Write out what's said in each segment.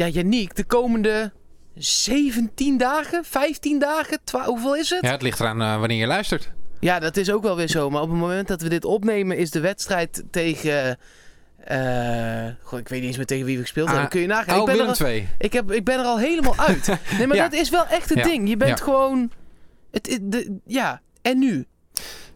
Ja, Janiek, de komende 17 dagen, 15 dagen, hoeveel is het? Ja, het ligt eraan eh, wanneer je luistert. Ja, dat is ook wel weer zo. Maar op het moment dat we dit opnemen, is de wedstrijd tegen. eh, goh, ik weet niet eens meer tegen wie we gespeeld hebben. Ah, Kun je nagaan? Oh, ik, ben Willem er, 2. ik, heb, ik ben er al helemaal uit. Nee, maar Ja. dat is wel echt het Ja. ding. Je bent Ja. gewoon. Het, het- de, ja, en nu?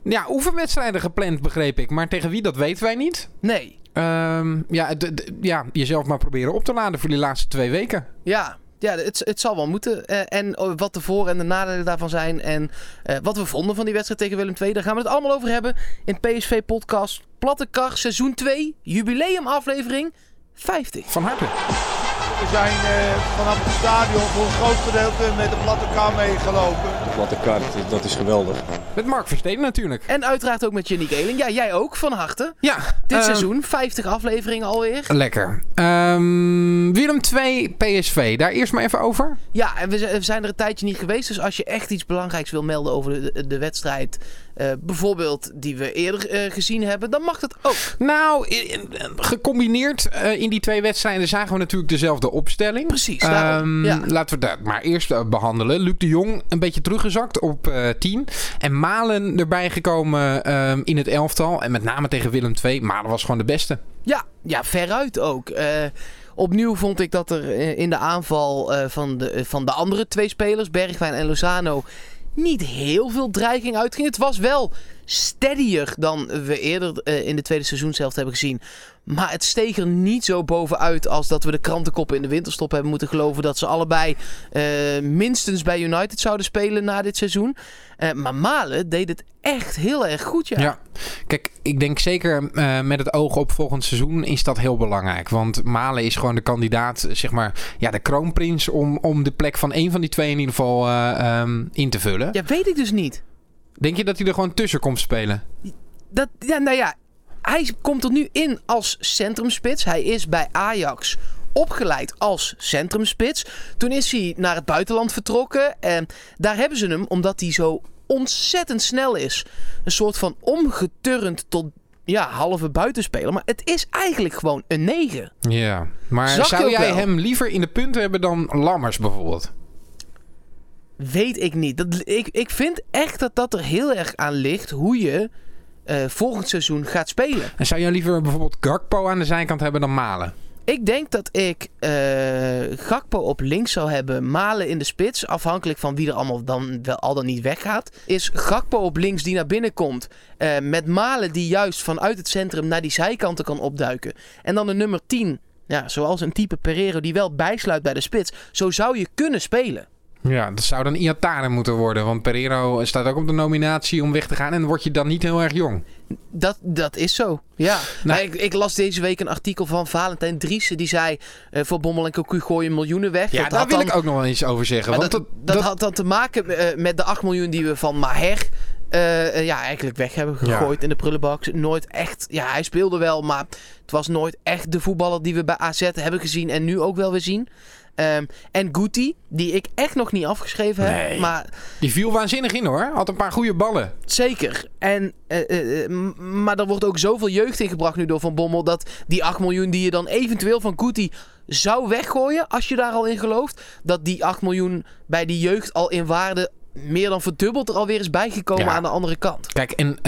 Ja, oefenwedstrijden gepland, begreep ik. Maar tegen wie, dat weten wij niet. Nee. Ehm, ja, d- d- ja, jezelf maar proberen op te laden voor die laatste twee weken. Ja, ja het, het zal wel moeten. Eh, en oh, wat de voor- en de nadelen daarvan zijn. En eh, wat we vonden van die wedstrijd tegen Willem II. Daar gaan we het allemaal over hebben in PSV-podcast. Platte Kar, seizoen 2, jubileumaflevering 50. Van harte. We zijn eh, vanaf het stadion voor een groot gedeelte met de platte kar meegelopen. Platte kaart, dat is geweldig. Met Mark Versteden natuurlijk. En uiteraard ook met Janiek Eeling. Ja, jij ook, van harte. Ja. Dit eh, seizoen, 50 afleveringen alweer. Lekker. Ehm, Willem 2, PSV. Daar eerst maar even over. Ja, en we zijn- we zijn er een tijdje niet geweest. Dus als je echt iets belangrijks wil melden over de, de, de wedstrijd... eh, bijvoorbeeld die we eerder eh, gezien hebben, dan mag dat ook. Nou, i- gecombineerd eh, in die twee wedstrijden zagen we natuurlijk dezelfde opstelling. Precies, daarom, Ehm, ja. Laten we dat maar eerst eh, behandelen. Luc de Jong een beetje teruggezakt op eh 10. En Malen erbij gekomen ehm, in het elftal. En met name tegen Willem II. Malen was gewoon de beste. Ja, ja veruit ook. Eh, opnieuw vond ik dat er eh, in de aanval eh, van, de, eh, van de andere twee spelers, Bergwijn en Lozano, niet heel veel dreiging uitging. Het was wel steadier dan we eerder eh, in de tweede seizoenshelft hebben gezien. Maar het steeg er niet zo bovenuit als dat we de krantenkoppen in de winterstop hebben moeten geloven dat ze allebei eh, minstens bij United zouden spelen na dit seizoen. Eh, maar Malen deed het echt heel erg goed, ja. Ja. Kijk, ik denk zeker met het oog op volgend seizoen is dat heel belangrijk. Want Malen is gewoon de kandidaat, zeg maar, ja, de kroonprins om, om de plek van één van die twee in ieder geval eh, ehm, in te vullen. ja, weet ik dus niet. Denk je dat hij er gewoon tussen komt spelen? Dat, ja, nou ja, hij komt er nu in als centrumspits. Hij is bij Ajax opgeleid als centrumspits. Toen is hij naar het buitenland vertrokken. En daar hebben ze hem, omdat hij zo ontzettend snel is, een soort van omgeturnd tot ja, halve buitenspeler. Maar het is eigenlijk gewoon een 9. Ja. Maar Zag zou jij wel. hem liever in de punten hebben dan Lammers bijvoorbeeld? Weet ik niet. Dat, ik, ik vind echt dat dat er heel erg aan ligt hoe je eh, volgend seizoen gaat spelen. En zou jij liever bijvoorbeeld Gakpo aan de zijkant hebben dan Malen? Ik denk dat ik eh, Gakpo op links zou hebben, Malen in de spits. Afhankelijk van wie er allemaal dan wel al dan niet weggaat. Is Gakpo op links die naar binnen komt. eh, met Malen die juist vanuit het centrum naar die zijkanten kan opduiken. En dan de nummer 10. Ja, zoals een type Pereiro die wel bijsluit bij de spits. Zo zou je kunnen spelen. Ja, dat zou dan Iataren moeten worden. Want Pereiro staat ook op de nominatie om weg te gaan. En word je dan niet heel erg jong. Dat, dat is zo, ja. Nou- ik, ik las deze week een artikel van Valentijn Driessen. Die zei, eh, voor Bommel en Cocu gooien miljoenen weg. Ja, Dat daar wil dan- ik ook nog wel iets over zeggen. Want dat, dat, dat, had dan te maken eh, met de 8 miljoen die we van Maher eh, ja, eigenlijk weg hebben gegooid in de prullenbak. Nooit echt, ja, hij speelde wel, maar het was nooit echt de voetballer die we bij AZ hebben gezien en nu ook wel weer zien. Ehm, en Guti, die ik echt nog niet afgeschreven heb, maar die viel waanzinnig in hoor. Had een paar goede ballen. zeker. En, eh, eh, eh, maar er wordt ook zoveel jeugd ingebracht nu door Van Bommel, dat die 8 miljoen die je dan eventueel van Guti zou weggooien, als je daar al in gelooft, dat die 8 miljoen bij die jeugd al in waarde meer dan verdubbeld er alweer is bijgekomen Ja. aan de andere kant. Kijk, en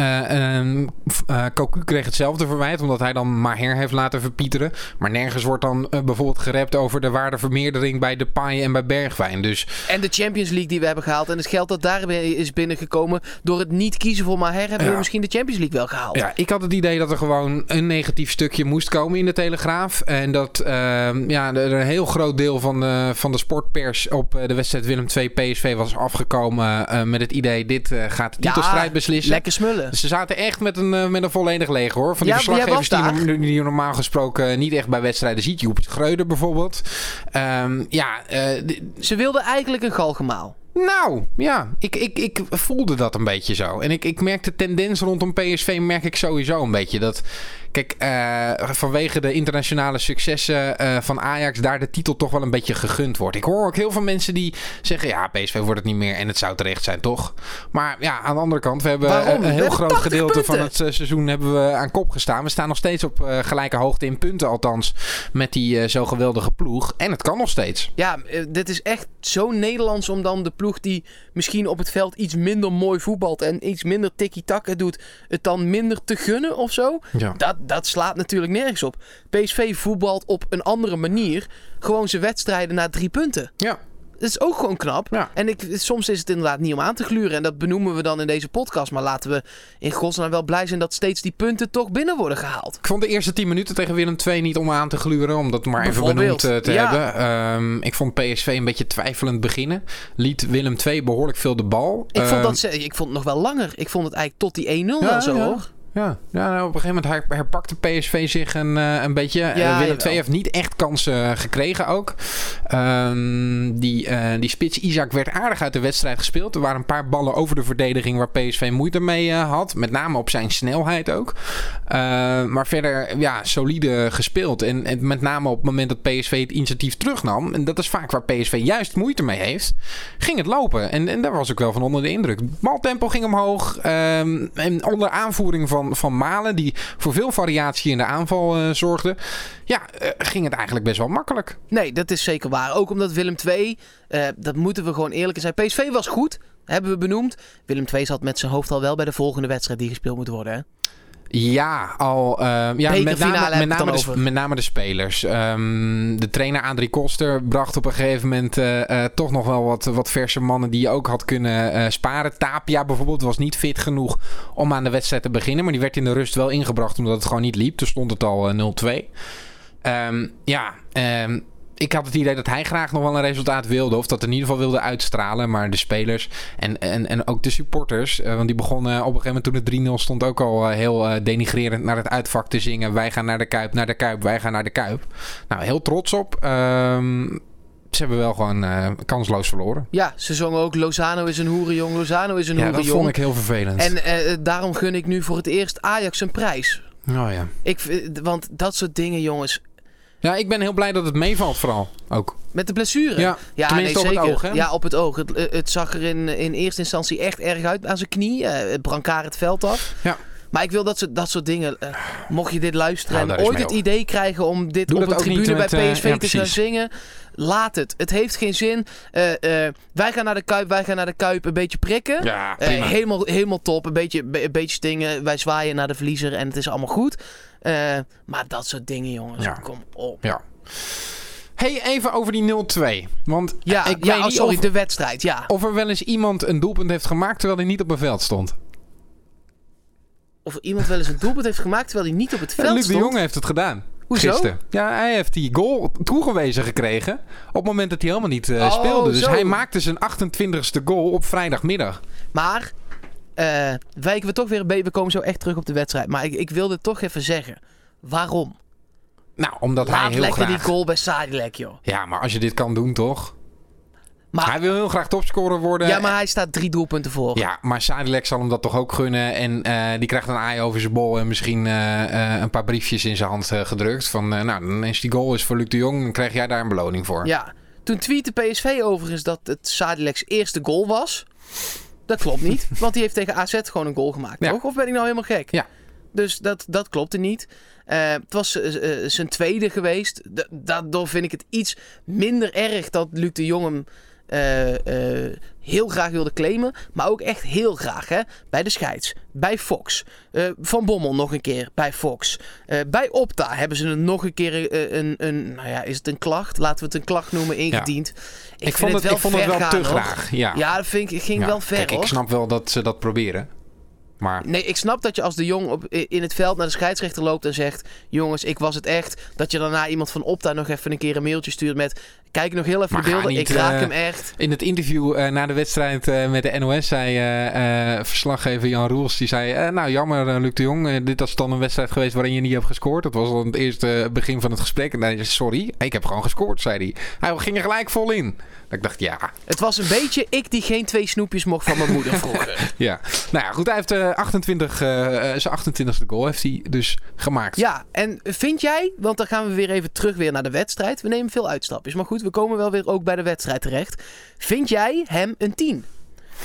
Cocu kreeg hetzelfde verwijt. Omdat hij dan Maher heeft laten verpieteren. Maar nergens wordt dan eh, bijvoorbeeld gerept over de waardevermeerdering bij de Paai en bij Bergwijn. Dus En de Champions League die we hebben gehaald en het geld dat daar is binnengekomen door het niet kiezen voor Maher, hebben we misschien de Champions League wel gehaald. Ja, ik had het idee dat er gewoon een negatief stukje moest komen in de Telegraaf. En dat ehm, ja, er een heel groot deel van de, van de sportpers op de wedstrijd Willem II PSV was afgekomen eh, met het idee dit eh, gaat de Ja, titelstrijd beslissen. Lekker smullen. Dus ze zaten echt met een, eh, met een volledig leger hoor. Van die Ja, verslaggevers die, die normaal gesproken niet echt bij wedstrijden ziet. Joep Schreuder bijvoorbeeld. Ehm, ja, eh, Ze wilden eigenlijk een galgemaal. nou, ja, ik, ik, ik voelde dat een beetje zo. En ik, ik merk de tendens rondom PSV, merk ik sowieso een beetje. Dat, kijk, eh, vanwege de internationale successen eh, van Ajax, daar de titel toch wel een beetje gegund wordt. Ik hoor ook heel veel mensen die zeggen: ja, PSV wordt het niet meer en het zou terecht zijn, toch? Maar ja, aan de andere kant, we hebben Waarom? een heel groot 80 gedeelte van het eh, seizoen hebben we aan kop gestaan. We staan nog steeds op eh, gelijke hoogte in punten, althans, met die eh, zo geweldige ploeg. En het kan nog steeds. Ja, eh, dit is echt zo Nederlands om dan de ploeg die misschien op het veld iets minder mooi voetbalt en iets minder tiki-taka doet, het dan minder te gunnen of zo. Ja. Dat, dat slaat natuurlijk nergens op. PSV voetbalt op een andere manier gewoon zijn wedstrijden naar drie punten. Ja. Dat is ook gewoon knap. Ja. En ik, soms is het inderdaad niet om aan te gluren. En dat benoemen we dan in deze podcast. Maar laten we in godsnaam wel blij zijn dat steeds die punten toch binnen worden gehaald. Ik vond de eerste 10 minuten tegen Willem II niet om aan te gluren. Om dat maar even benoemd eh, te ja. hebben. Ehm, ik vond PSV een beetje twijfelend beginnen. Liet Willem II behoorlijk veel de bal. Ik vond, Ehm, dat, ze- ik vond het nog wel langer. Ik vond het eigenlijk tot die 1-0 Ja, wel zo ja. hoor. Ja, ja nou, op een gegeven moment her- herpakte PSV zich een, eh, een beetje. Eh, Ja, Willem jawel. II heeft niet echt kansen gekregen ook. Ehm, die, eh, die spits Isaac werd aardig uit de wedstrijd gespeeld. Er waren een paar ballen over de verdediging waar PSV moeite mee eh, had. Met name op zijn snelheid ook. Eh, maar verder, ja, solide gespeeld. En, en met name op het moment dat PSV het initiatief terugnam. En dat is vaak waar PSV juist moeite mee heeft. Ging het lopen. En, en daar was ik wel van onder de indruk. Baltempo ging omhoog. ehm, en onder aanvoering van, van Malen, die voor veel variatie in de aanval eh, zorgde. Ja, eh, ging het eigenlijk best wel makkelijk. Nee, dat is zeker waar. Ook omdat Willem II, eh, dat moeten we gewoon eerlijk zijn. PSV was goed, hebben we benoemd. Willem II zat met zijn hoofd al wel bij de volgende wedstrijd die gespeeld moet worden. Hè? Ja, al. eh, ja, met name, met, name de, over. met name de spelers. Ehm, de trainer Adrie Koster bracht op een gegeven moment eh, eh, toch nog wel wat, wat verse mannen die je ook had kunnen sparen. Tapia bijvoorbeeld was niet fit genoeg om aan de wedstrijd te beginnen. Maar die werd in de rust wel ingebracht omdat het gewoon niet liep. Toen stond het al eh, 0-2. Ehm, ja, ehm, ik had het idee dat hij graag nog wel een resultaat wilde. Of dat in ieder geval wilde uitstralen. Maar de spelers en, en, en ook de supporters. eh, want die begonnen op een gegeven moment toen het 3-0 stond ook al eh, heel eh, denigrerend naar het uitvak te zingen. Wij gaan naar de Kuip, naar de Kuip, wij gaan naar de Kuip. Nou, heel trots op. Ehm, ze hebben wel gewoon kansloos verloren. Ja, ze zongen ook Lozano is een hoerenjong, Lozano is een Ja, dat vond ik heel vervelend. En daarom gun ik nu voor het eerst Ajax een prijs. Oh ja. Ik, want dat soort dingen, jongens. Ja, ik ben heel blij dat het meevalt vooral ook. Met de blessure. Ja, Ja, tenminste nee, op het zeker. oog, hè? Ja, op het oog. Het, eh, het zag er in, in eerste instantie echt erg uit aan zijn knie. eh het brancard het veld af. Ja. Maar ik wil dat, soort- dat soort dingen, eh, mocht je dit luisteren Nou, en ooit het idee krijgen om dit Doe op niet tribune bij PSV ja, te gaan zingen, laat het. Het heeft geen zin. Eh, eh, wij gaan naar de Kuip, wij gaan naar de Kuip een beetje prikken. Ja, Eh, helemaal, helemaal top. Een beetje, be- een beetje stingen. Wij zwaaien naar de verliezer en het is allemaal goed. Eh, maar dat soort dingen, jongens. Ja. Kom op. Ja. Hey, even over die 0-2. Want Ja, ik ja weet sorry, of, de wedstrijd. Ja. of er wel eens iemand een doelpunt heeft gemaakt terwijl hij niet op een veld stond. Of er iemand wel eens een doelpunt heeft gemaakt terwijl hij niet op het veld Luc de stond. Jong heeft het gedaan. Hoezo? Gisteren. Ja, hij heeft die goal toegewezen gekregen op het moment dat hij helemaal niet eh, Oh, speelde. Dus zo. hij maakte zijn 28ste goal op vrijdagmiddag. Maar eh, wijken we toch weer een beetje. We komen zo echt terug op de wedstrijd. Maar ik, ik wilde toch even zeggen. Waarom? Nou, omdat hij heel lekker graag... die goal bij Sadilek, joh. Ja, maar als je dit kan doen, toch? Maar, Hij wil heel graag topscorer worden. ja, maar hij staat drie doelpunten voor. Ja, maar Sadilek zal hem dat toch ook gunnen. En eh, die krijgt een aai over zijn bol. En misschien eh, een paar briefjes in zijn hand gedrukt. Van, nou, dan is die goal is voor Luc de Jong. Dan krijg jij daar een beloning voor. Ja. Toen tweette PSV overigens dat het Sadilek's eerste goal was. Dat klopt niet. want die heeft tegen AZ gewoon een goal gemaakt, Ja. toch? Of ben ik nou helemaal gek? Ja. Dus dat, dat klopte niet. Eh, het was eh, eh, zijn tweede geweest. Da- daardoor vind ik het iets minder erg dat Luc de Jong hem eh, eh, heel graag wilde claimen. Maar ook echt heel graag. Hè? Bij de scheids. Bij Fox. Eh, Van Bommel nog een keer. Bij Fox. Bij Opta hebben ze er nog een keer een, een... Nou ja, is het een klacht? Laten we het een klacht noemen. Ingediend. Ik, Ik, vind vond het, wel ik vond het ver wel gaan, te graag. Ja. Ja, dat vind ik, ging Ja. wel ver Kijk, hoor. ik snap wel dat ze dat proberen. Maar Nee, ik snap dat je als de jong op, in het veld naar de scheidsrechter loopt en zegt: Jongens, ik was het echt. Dat je daarna iemand van Opta nog even een keer een mailtje stuurt met: kijk nog heel even de beelden. niet, ik raak eh, hem echt. In het interview eh, na de wedstrijd eh, met de NOS zei verslaggever Jan Roels... die zei, nou jammer Luc de Jong, dit was dan een wedstrijd geweest waarin je niet hebt gescoord. Dat was dan het eerste begin van het gesprek. En hij zei, sorry, ik heb gewoon gescoord, zei hij. Hij ging er gelijk vol in. Dat ik dacht, ja, Het was een beetje ik die geen twee snoepjes mocht van mijn moeder vroeger. ja. Nou ja, goed, hij heeft eh, 28, eh, eh, zijn 28e goal heeft hij dus gemaakt. Ja, en vind jij, want dan gaan we weer even terug weer naar de wedstrijd. We nemen veel uitstapjes, maar goed, we komen wel weer ook bij de wedstrijd terecht. Vind jij hem een 10?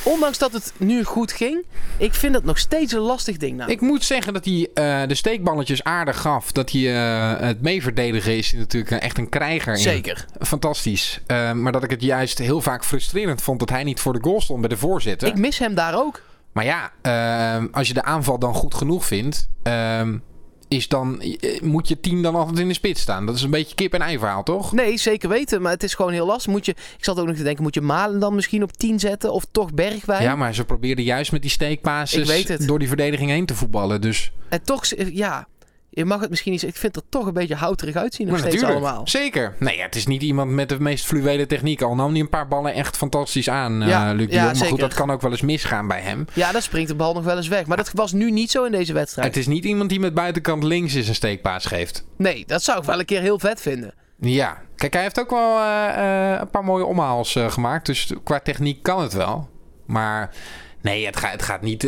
Ondanks dat het nu goed ging, ik vind het nog steeds een lastig ding. Nou. Ik moet zeggen dat hij eh, de steekballetjes aardig gaf. Dat hij eh, het meeverdedigen is hij natuurlijk echt een krijger. in. Zeker. Fantastisch. Eh, maar dat ik het juist heel vaak frustrerend vond dat hij niet voor de goal stond bij de voorzitter. Ik mis hem daar ook. Maar ja, eh, als je de aanval dan goed genoeg vindt, eh, is dan, eh, moet je team dan altijd in de spits staan. Dat is een beetje kip en ei verhaal, toch? Nee, zeker weten, maar het is gewoon heel lastig. Moet je, ik zat ook nog te denken, moet je Malen dan misschien op 10 zetten of toch Bergwijn? Ja, maar ze probeerden juist met die steekpases door die verdediging heen te voetballen. Dus En toch, ja, je mag het misschien niet. Ik vind het er toch een beetje houterig uitzien nog Maar steeds natuurlijk, allemaal. Zeker. Nee, ja, het is niet iemand met de meest fluwele techniek. Al nam hij een paar ballen echt fantastisch aan, Ja, Luc de ja, Jong. Maar zeker. goed, dat kan ook wel eens misgaan bij hem. Ja, dan springt de bal nog wel eens weg. Maar dat was nu niet zo in deze wedstrijd. Het is niet iemand die met buitenkant links is een steekpaas geeft. Nee, dat zou ik wel een keer heel vet vinden. Ja, kijk, hij heeft ook wel eh, eh, een paar mooie omhaals gemaakt. Dus qua techniek kan het wel. Maar nee, het, gaat het gaat niet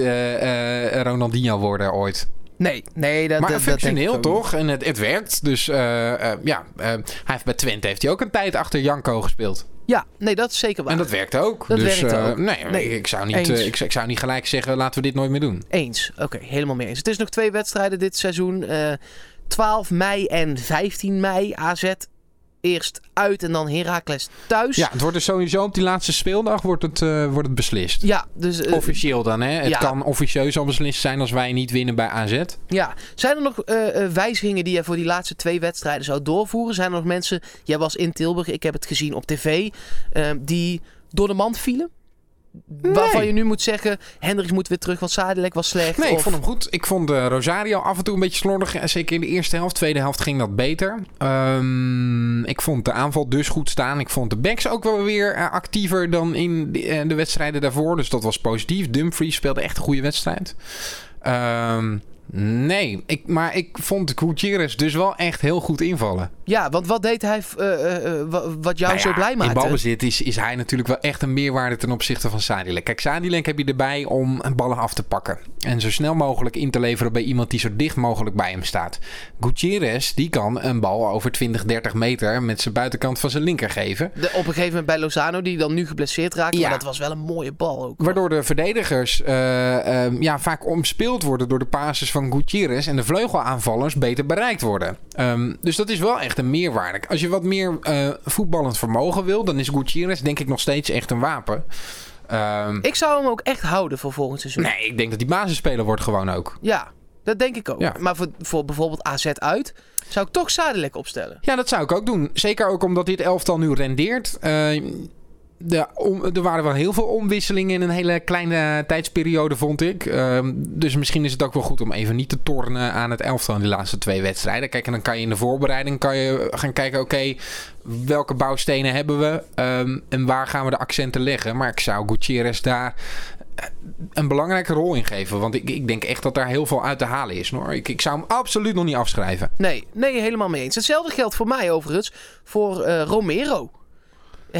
Ronaldinho worden ooit. Nee, nee, dat, maar dat, functioneel toch? En het, het werkt. Dus eh, eh, ja, eh, hij heeft bij Twente heeft hij ook een tijd achter Janko gespeeld. Ja, nee, dat is zeker waar. En dat werkte ook. Dat dus ook. nee, Nee, ik, zou niet, ik, ik zou niet gelijk zeggen, laten we dit nooit meer doen. Eens. Oké, helemaal mee eens. Het is nog twee wedstrijden dit seizoen. Eh 12 mei en 15 mei. AZ eerst uit en dan Heracles thuis. Ja, het wordt dus sowieso op die laatste speeldag wordt het, eh, wordt het beslist. Ja, dus... eh, Officieel dan, hè? Het ja. kan officieus al beslist zijn als wij niet winnen bij AZ. Ja, zijn er nog eh, wijzigingen die je voor die laatste twee wedstrijden zou doorvoeren? Zijn er nog mensen, jij was in Tilburg, ik heb het gezien op tv, die door de mand vielen? Waarvan je nu moet zeggen, Hendricks moet weer terug, want Sadilek was slecht. Nee, ik of- vond hem goed. Ik vond eh, Rosario af en toe een beetje slordig. Eh, Zeker in de eerste helft. Tweede helft ging dat beter. Ehm, ik vond de aanval dus goed staan. Ik vond de backs ook wel weer eh, actiever dan in de, de wedstrijden daarvoor. Dus dat was positief. Dumfries speelde echt een goede wedstrijd. Ehm, nee, ik, maar ik vond Gutierrez dus wel echt heel goed invallen. Ja, want wat deed hij eh, eh, eh, wa- wat jou Nou zo blij In maakte? balbezit is, is hij natuurlijk wel echt een meerwaarde ten opzichte van Sadilek. Kijk, Sadilek heb je erbij om ballen af te pakken. En zo snel mogelijk in te leveren bij iemand die zo dicht mogelijk bij hem staat. Gutierrez, die kan een bal over 20, 30 meter met zijn buitenkant van zijn linker geven. De, op een gegeven moment bij Lozano, die dan nu geblesseerd raakte. Ja. Maar dat was wel een mooie bal ook. Waardoor de verdedigers eh, eh, ja, vaak omspeeld worden door de passes van Gutierrez. En de vleugelaanvallers beter bereikt worden. Ehm, dus dat is wel echt een meerwaarde. Als je wat meer eh, voetballend vermogen wil, dan is Gutierrez denk ik nog steeds echt een wapen. Ehm, Ik zou hem ook echt houden voor volgend seizoen. nee, ik denk dat die basisspeler wordt gewoon ook. Ja, dat denk ik ook. Ja. Maar voor, voor bijvoorbeeld AZ uit, zou ik toch Sadilek opstellen. Ja, dat zou ik ook doen. Zeker ook omdat dit elftal nu rendeert. Eh, de, er waren wel heel veel omwisselingen in een hele kleine tijdsperiode, vond ik. Ehm, dus misschien is het ook wel goed om even niet te tornen aan het elftal in de laatste twee wedstrijden. Kijk, en dan kan je in de voorbereiding kan je gaan kijken, oké, welke bouwstenen hebben we Ehm, en waar gaan we de accenten leggen. Maar ik zou Gutierrez daar eh, een belangrijke rol in geven. Want ik, ik denk echt dat daar heel veel uit te halen is. Hoor. Ik, ik zou hem absoluut nog niet afschrijven. Nee, nee, helemaal mee eens. Hetzelfde geldt voor mij overigens voor eh, Romero.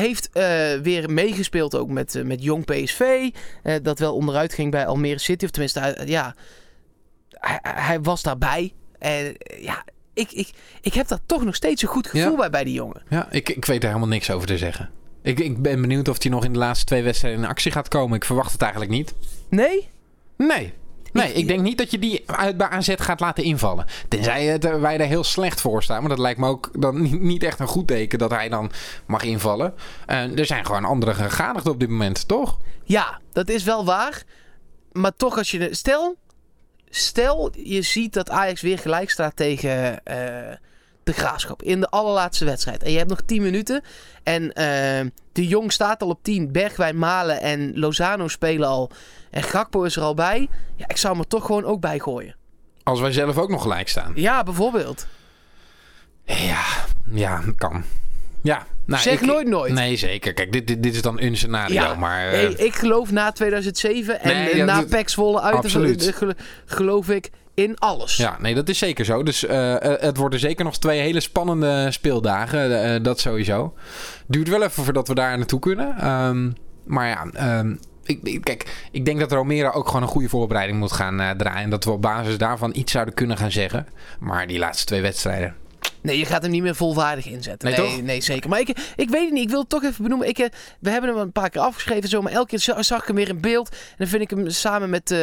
Heeft eh, weer meegespeeld ook met, eh, met jong PSV. eh, dat wel onderuit ging bij Almere City. Of tenminste, hij- ja, hij, hij was daarbij. En ja, ik, ik, ik heb daar toch nog steeds een goed gevoel Ja. bij bij die jongen. Ja, ik, ik weet er helemaal niks over te zeggen. Ik, ik ben benieuwd of hij nog in de laatste twee wedstrijden in actie gaat komen. Ik verwacht het eigenlijk niet. Nee? Nee. Nee, ik denk niet dat je die uit bij AZ gaat laten invallen. Tenzij het, eh, wij er heel slecht voor staan. Maar dat lijkt me ook dan niet- echt een goed teken dat hij dan mag invallen. En er zijn gewoon andere gegadigden op dit moment, toch? Ja, dat is wel waar. Maar toch, als je. Stel, stel je ziet dat Ajax weer gelijk staat tegen eh, de graafschap in de allerlaatste wedstrijd. En je hebt nog 10 minuten. En eh, de Jong staat al op 10. Bergwijn, Malen en Lozano spelen al. En Gakpo is er al bij. Ja, ik zou hem er toch gewoon ook bij gooien. Als wij zelf ook nog gelijk staan. Ja, bijvoorbeeld. Ja, ja, kan. Ja, nou, zeg ik- nooit nooit. Nee, zeker. Kijk, dit, dit, dit is dan een scenario, Ja, maar... eh, Hey, ik geloof na 2007 en Nee, ja, na dat- Zwolle uit Absoluut. geloof ik in alles. Ja, nee, dat is zeker zo. Dus eh, eh, het worden zeker nog twee hele spannende speeldagen. eh, dat sowieso. Duurt wel even voordat we daar naartoe kunnen. Ehm, maar ja, ehm, ik, kijk, ik denk dat Romero ook gewoon een goede voorbereiding moet gaan draaien. En dat we op basis daarvan iets zouden kunnen gaan zeggen. Maar die laatste twee wedstrijden. Nee, je gaat hem niet meer volwaardig inzetten. Nee, Nee, zeker. Maar ik, ik weet het niet. Ik wil het toch even benoemen. Ik, eh, we hebben hem een paar keer afgeschreven, zo, maar elke keer za- zag ik hem weer in beeld. En dan vind ik hem samen met eh,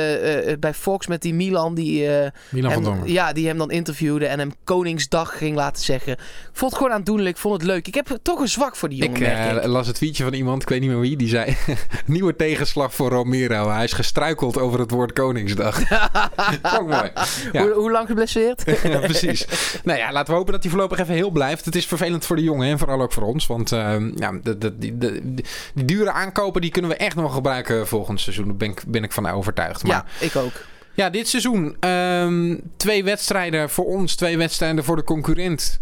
bij Fox met die Milan die, Milan van hem, Dongen. ja, die hem dan interviewde en hem Koningsdag ging laten zeggen. Ik vond het gewoon aandoenlijk. Ik vond het leuk. Ik heb toch een zwak voor die jongen, Ik las het tweetje van iemand, ik weet niet meer wie, die zei... Nieuwe tegenslag voor Romero. Hij is gestruikeld over het woord Koningsdag. Vond mooi. Ja. Hoe, hoe lang geblesseerd? ja, precies. Nou ja, laten we hopen dat hij voorlopig even heel blijft. Het is vervelend voor de jongen en vooral ook voor ons. Want eh, ja, de, de, die, de- die, die dure aankopen die kunnen we echt nog gebruiken volgend seizoen. Daar ben ik, ben ik van overtuigd. Maar ja, ik ook. ja, dit seizoen. ehm, twee wedstrijden voor ons, twee wedstrijden voor de concurrent.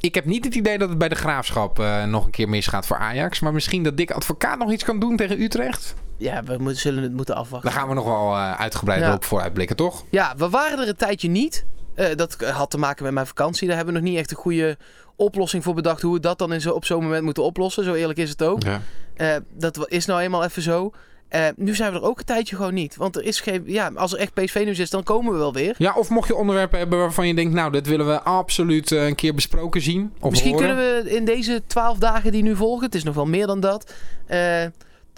Ik heb niet het idee dat het bij de graafschap eh, nog een keer misgaat voor Ajax. Maar misschien dat Dick Advocaat nog iets kan doen tegen Utrecht. Ja, we moeten, zullen het moeten afwachten. Daar gaan we nog wel eh, uitgebreid Ja. op vooruitblikken, toch? Ja, we waren er een tijdje niet. Eh, dat had te maken met mijn vakantie. Daar hebben we nog niet echt een goede oplossing voor bedacht. Hoe we dat dan in zo, op zo'n moment moeten oplossen. Zo eerlijk is het ook. Ja. Eh, dat is nou eenmaal even zo. Eh, nu zijn we er ook een tijdje gewoon niet. Want er is geen. Ja, als er echt PSV nieuws is, dan komen we wel weer. Ja, of mocht je onderwerpen hebben waarvan je denkt, nou, dit willen we absoluut een keer besproken zien. Of Misschien horen. kunnen we in deze twaalf dagen die nu volgen, het is nog wel meer dan dat,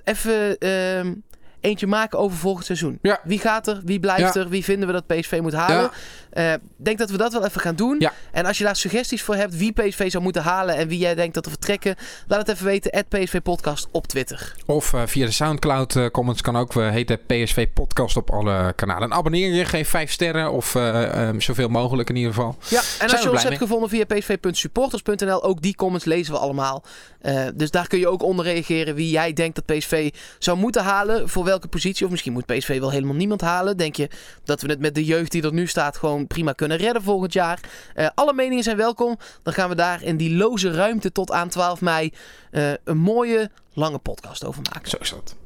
even ehm, eentje maken over volgend seizoen. Ja. Wie gaat er? Wie blijft Ja. er? Wie vinden we dat PSV moet halen? Eh, denk dat we dat wel even gaan doen. En als je daar suggesties voor hebt wie PSV zou moeten halen en wie jij denkt dat er vertrekken, laat het even weten. at PSV Podcast op Twitter. Of eh, via de Soundcloud eh, comments kan ook. We heten PSV Podcast op alle kanalen. En abonneer je, geef vijf sterren of zoveel mogelijk in ieder geval. Ja, en als je ons hebt mee. gevonden via psv.supporters.nl, ook die comments lezen we allemaal. Dus daar kun je ook onder reageren wie jij denkt dat PSV zou moeten halen. Voor welke positie. Of misschien moet PSV wel helemaal niemand halen. Denk je dat we het met de jeugd die er nu staat gewoon prima kunnen redden volgend jaar. Eh, alle meningen zijn welkom. Dan gaan we daar in die loze ruimte tot aan 12 mei eh, een mooie lange podcast over maken. Zo is dat.